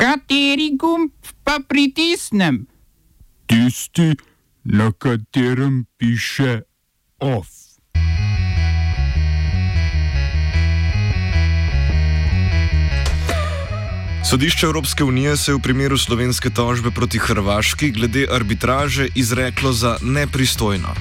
Kateri gumb pa pritisnem? Tisti, na katerem piše OF. Sodišče Evropske unije se je v primeru slovenske tožbe proti Hrvaški glede arbitraže izreklo za nepristojno.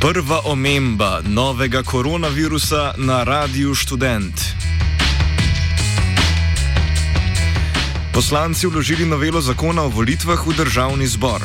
Prva omemba novega koronavirusa na Radiu Student. Poslanci vložili novelo zakona o volitvah v državni zbor.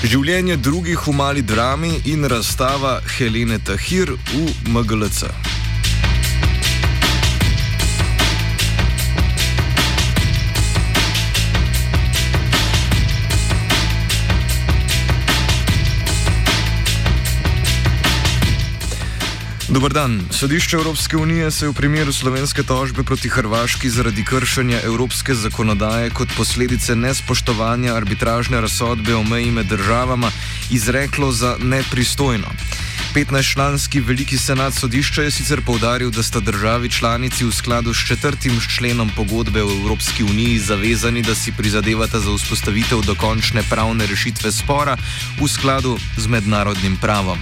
Življenje drugih v mali drami in razstava Helene Tahir v MGLC. Dobar dan. Sodišče Evropske unije se je v primeru slovenske tožbe proti Hrvaški zaradi kršenja evropske zakonodaje kot posledice nespoštovanja arbitražne razsodbe o meji med državama izreklo za nepristojno. 15-članski veliki senat sodišča je sicer povdaril, da sta državi članici v skladu s četrtim členom pogodbe o Evropski uniji zavezani, da si prizadevata za vzpostavitev dokončne pravne rešitve spora v skladu z mednarodnim pravom.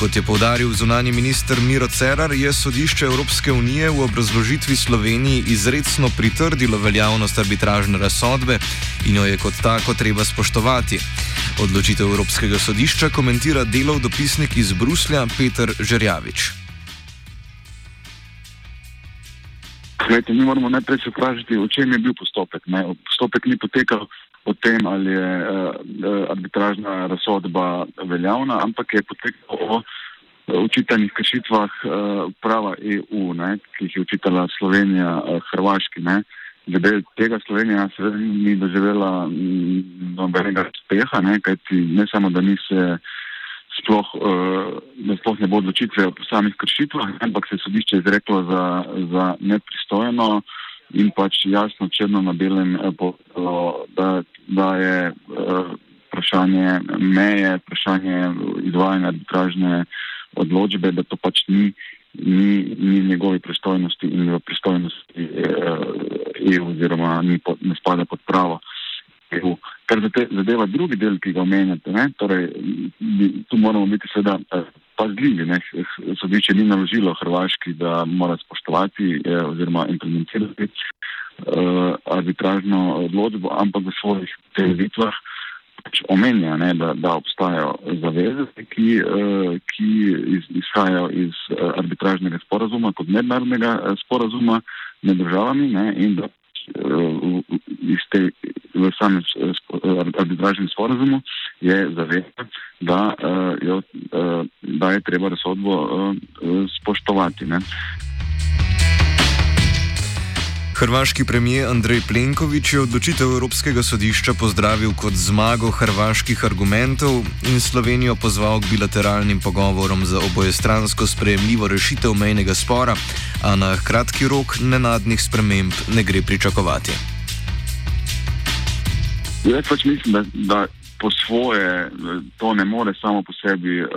Kot je povdaril zunani minister Miro Cerar, je sodišče Evropske unije v obrazložitvi Sloveniji izredno pritrdilo veljavnost arbitražne razsodbe in jo je kot tako treba spoštovati. Odločitev Evropskega sodišča komentira delov dopisnik iz Bruslja Peter Žerjavič. Glede, mi moramo najprej se vprašati, o čem je bil postopek. Ne? Postopek ni potekal o tem, ali je uh, arbitražna razsodba veljavna, ampak je potekal o učitanih kršitvah uh, prava EU, ne? ki jih je učitala Slovenija uh, Hrvaški. Ne? Glede tega Slovenija seveda ni doživela mm, nobenega uspeha, ne? kajti ne samo, da ni se sploh, uh, da sploh ne bo odločitve o samih kršitvah, ampak se je sodišče izreklo za, za nepristojno in pač jasno črno na belem eh, povedalo, da, da je uh, vprašanje meje, vprašanje izvajanja arbitražne odločbe, da to pač ni, ni, ni v njegovi pristojnosti in v pristojnosti EU oziroma ni po, ne spada pod pravo. EU. Kar zadeva drugi del, ki ga omenjate, ne, torej, tu moramo biti seveda pazljivi. Sodišče ni naložilo Hrvaški, da mora spoštovati eh, oziroma implementirati eh, arbitražno odločbo, ampak v svojih televitvah pač omenja, ne, da, da obstajajo zaveze, ki, eh, ki iz, izhajajo iz eh, arbitražnega sporazuma kot mednarodnega eh, sporazuma med državami ne, in da te, v samem arbitražnem sporazumu je zaveza, da, jo, da je treba razsodbo spoštovati. Ne. Hrvaški premijer Andrej Plenković je odločitev Evropskega sodišča pozdravil kot zmago hrvaških argumentov in Slovenijo pozval k bilateralnim pogovorom za obojestransko sprejemljivo rešitev mejnega spora, a na kratki rok nenadnih sprememb ne gre pričakovati. Jaz pač mislim, da, da po svoje to ne more samo po sebi uh,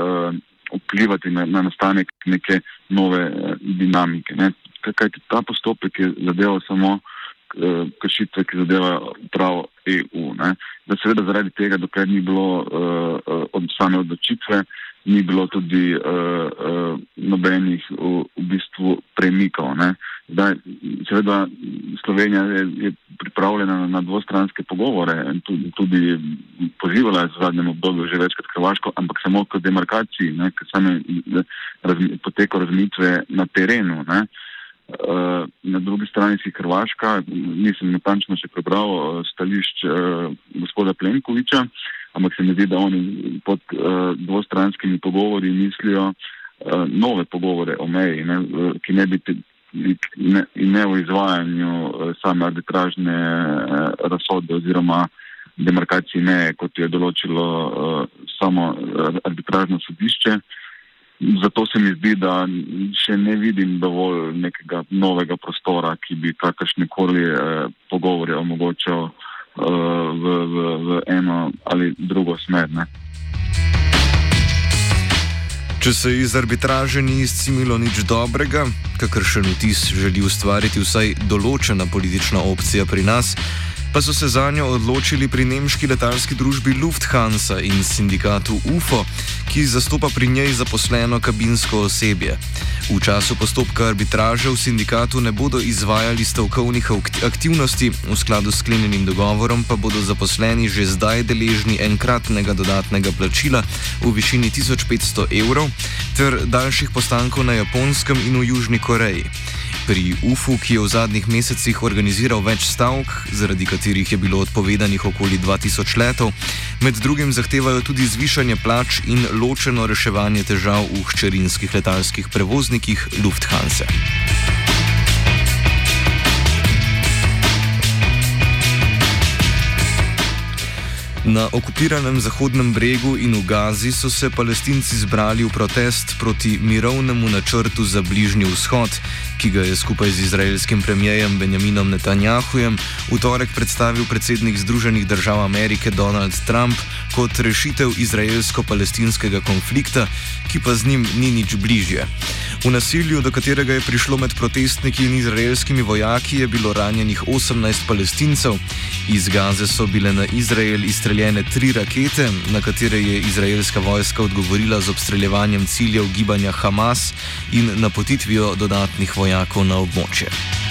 vplivati na, na nastanek neke nove uh, dinamike. Ne kajti ta postopek je zadeval samo uh, kršitve, ki zadevajo pravo EU. Ne. Da seveda zaradi tega, dokler ni bilo uh, od same odločitve, ni bilo tudi uh, uh, nobenih v, v bistvu premikov. Da, seveda Slovenija je, je pripravljena na dvostranske pogovore in tudi, tudi pozivala je v zadnjem obdobju že večkrat Hrvaško, ampak samo k demarkaciji, ker same razmi, potekajo razmitve na terenu. Ne. Eh, na drugi strani si Hrvaška, nisem natančno še prebral eh, stališč uh, gospoda Plenkoviča, ampak se mi zdi, da oni pod dvostranskimi pogovori mislijo nove pogovore o meji, ne, ki ne bi v izvajanju same arbitražne razsodbe oziroma demarkacije meje, kot je določilo samo arbitražno sodišče. Uh, Zato se mi zdi, da še ne vidim dovolj nekega novega prostora, ki bi kakršne koli eh, pogovore omogočal eh, v, v, v eno ali drugo smer. Ne. Če se iz arbitraže ni izcimilo nič dobrega, kakršen vtis želi ustvariti vsaj določena politična opcija pri nas, pa so se za njo odločili pri nemški letalski družbi Lufthansa in sindikatu UFO, ki zastopa pri njej zaposleno kabinsko osebje. V času postopka arbitraže v sindikatu ne bodo izvajali stavkovnih aktivnosti, v skladu s sklenjenim dogovorom pa bodo zaposleni že zdaj deležni enkratnega dodatnega plačila v višini 1500 evrov ter daljših postankov na Japonskem in v Južni Koreji. Pri UFU, ki je v zadnjih mesecih organiziral več stavk, zaradi katerih je bilo odpovedanih okoli 2000 letov, med drugim zahtevajo tudi zvišanje plač in ločeno reševanje težav v hčerinskih letalskih prevoznikih Lufthansa. Na okupiranem Zahodnem bregu in v Gazi so se palestinci zbrali v protest proti mirovnemu načrtu za Bližnji vzhod, ki ga je skupaj z izraelskim premijejem Benjaminom Netanjahujem v torek predstavil predsednik Združenih držav Amerike Donald Trump kot rešitev izraelsko-palestinskega konflikta, ki pa z njim ni nič bližje. V nasilju, do katerega je prišlo med protestniki in izraelskimi vojaki, je bilo ranjenih 18 palestincev. Iz Gaze so bile na Izrael izstreljene tri rakete, na katere je izraelska vojska odgovorila z obstreljevanjem ciljev gibanja Hamas in napotitvijo dodatnih vojakov na območje.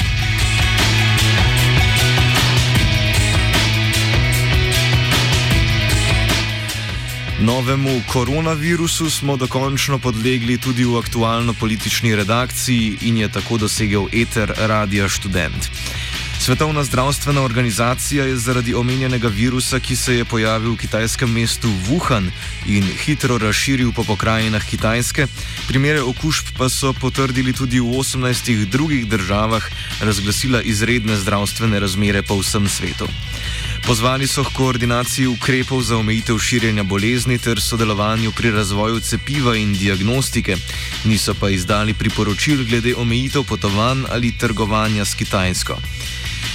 Novemu koronavirusu smo dokončno podlegli tudi v aktualno politični redakciji in je tako dosegel eter Radia Student. Svetovna zdravstvena organizacija je zaradi omenjenega virusa, ki se je pojavil v kitajskem mestu Wuhan in hitro razširil po pokrajinah Kitajske, primere okužb pa so potrdili tudi v 18 drugih državah, razglasila izredne zdravstvene razmere po vsem svetu. Pozvali so k koordinaciji ukrepov za omejitev širjenja bolezni ter sodelovanju pri razvoju cepiva in diagnostike, niso pa izdali priporočil glede omejitev potovanj ali trgovanja s Kitajsko.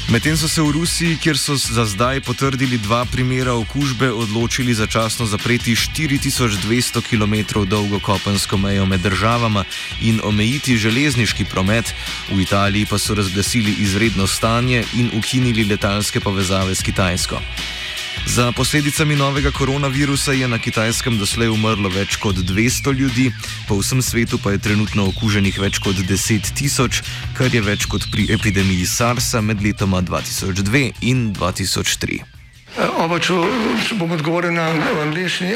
Medtem so se v Rusiji, kjer so za zdaj potrdili dva primera okužbe, odločili začasno zapreti 4200 km dolgo kopensko mejo med državama in omejiti železniški promet, v Italiji pa so razglasili izredno stanje in ukinili letalske povezave s Kitajsko. Za posledicami novega koronavirusa je na kitajskem doslej umrlo več kot 200 ljudi, po vsem svetu pa je trenutno okuženih več kot 10 tisoč, kar je več kot pri epidemiji SARS-a med letoma 2002 in 2003. Oba, če, če bom odgovoril na angliški.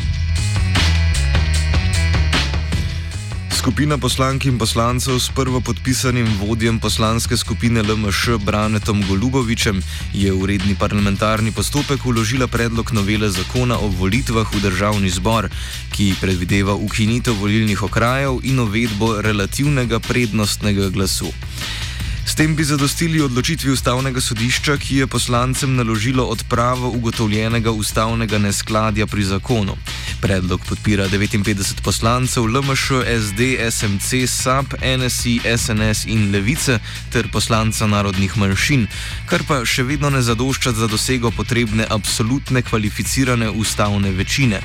Skupina poslank in poslancev s prvo podpisanim vodjem poslanske skupine LMŠ Branetom Golubovičem je v redni parlamentarni postopek uložila predlog novele zakona o volitvah v državni zbor, ki predvideva ukinitev volilnih okrajev in uvedbo relativnega prednostnega glasu. S tem bi zadostili odločitvi ustavnega sodišča, ki je poslancem naložilo odpravo ugotovljenega ustavnega neskladja pri zakonu. Predlog podpira 59 poslancev LMŠ, SD, SMC, SAP, NSI, SNS in Levice ter poslanca narodnih manjšin, kar pa še vedno ne zadošča za dosego potrebne absolutne kvalificirane ustavne večine.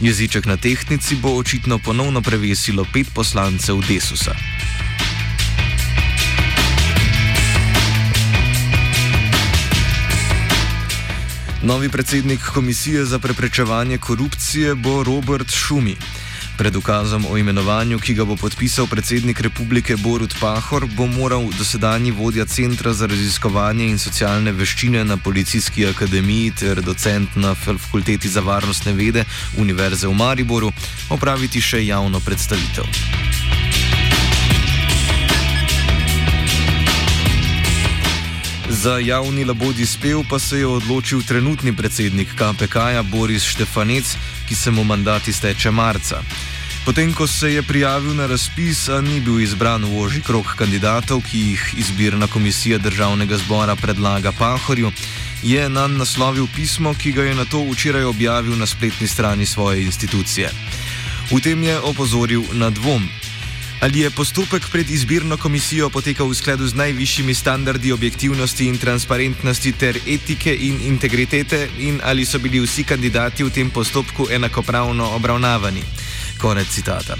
Jeziček na tehnici bo očitno ponovno prevesilo pet poslancev Desusa. Novi predsednik Komisije za preprečevanje korupcije bo Robert Šumi. Pred ukazom o imenovanju, ki ga bo podpisal predsednik republike Borut Pahor, bo moral dosedanji vodja Centra za raziskovanje in socialne veščine na Policijski akademiji ter docent na Fakulteti za varnostne vede Univerze v Mariboru opraviti še javno predstavitev. Za javni labodi spev pa se je odločil trenutni predsednik KPK-ja Boris Štefanec, ki se mu mandat izteče marca. Potem, ko se je prijavil na razpis, ni bil izbran v oži krok kandidatov, ki jih izbirna komisija državnega zbora predlaga Pahorju, je nam naslovil pismo, ki ga je na to včeraj objavil na spletni strani svoje institucije. V tem je opozoril na dvom. Ali je postopek pred izbirno komisijo potekal v skladu z najvišjimi standardi objektivnosti in transparentnosti ter etike in integritete in ali so bili vsi kandidati v tem postopku enakopravno obravnavani. Konec citata.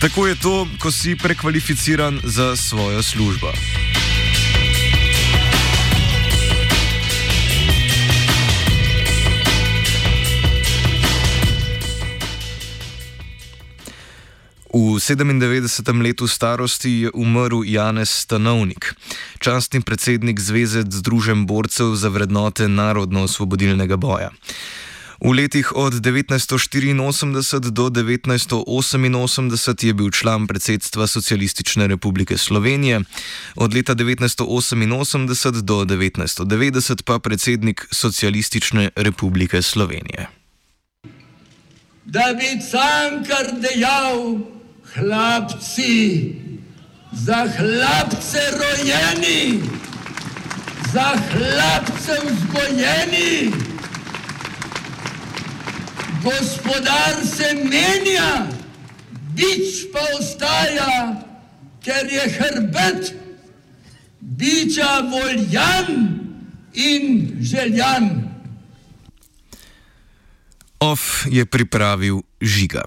Tako je to, ko si prekvalificiran za svojo službo. 97. letu starosti je umrl Janez Stanovnik, častni predsednik Zveze Združen borcev za vrednote narodno-osvobodilnega boja. V letih od 1984 do 1988 je bil član predsedstva Socialistične republike Slovenije, od leta 1988 do 1990 pa predsednik Socialistične republike Slovenije. Da bi cankar dejal, hlapci, za hlapce rojeni, za hlapce vzgojeni. Gospodar se menja, bič pa ostaja, ker je hrbet biča voljan in željan. Of je pripravil žiga.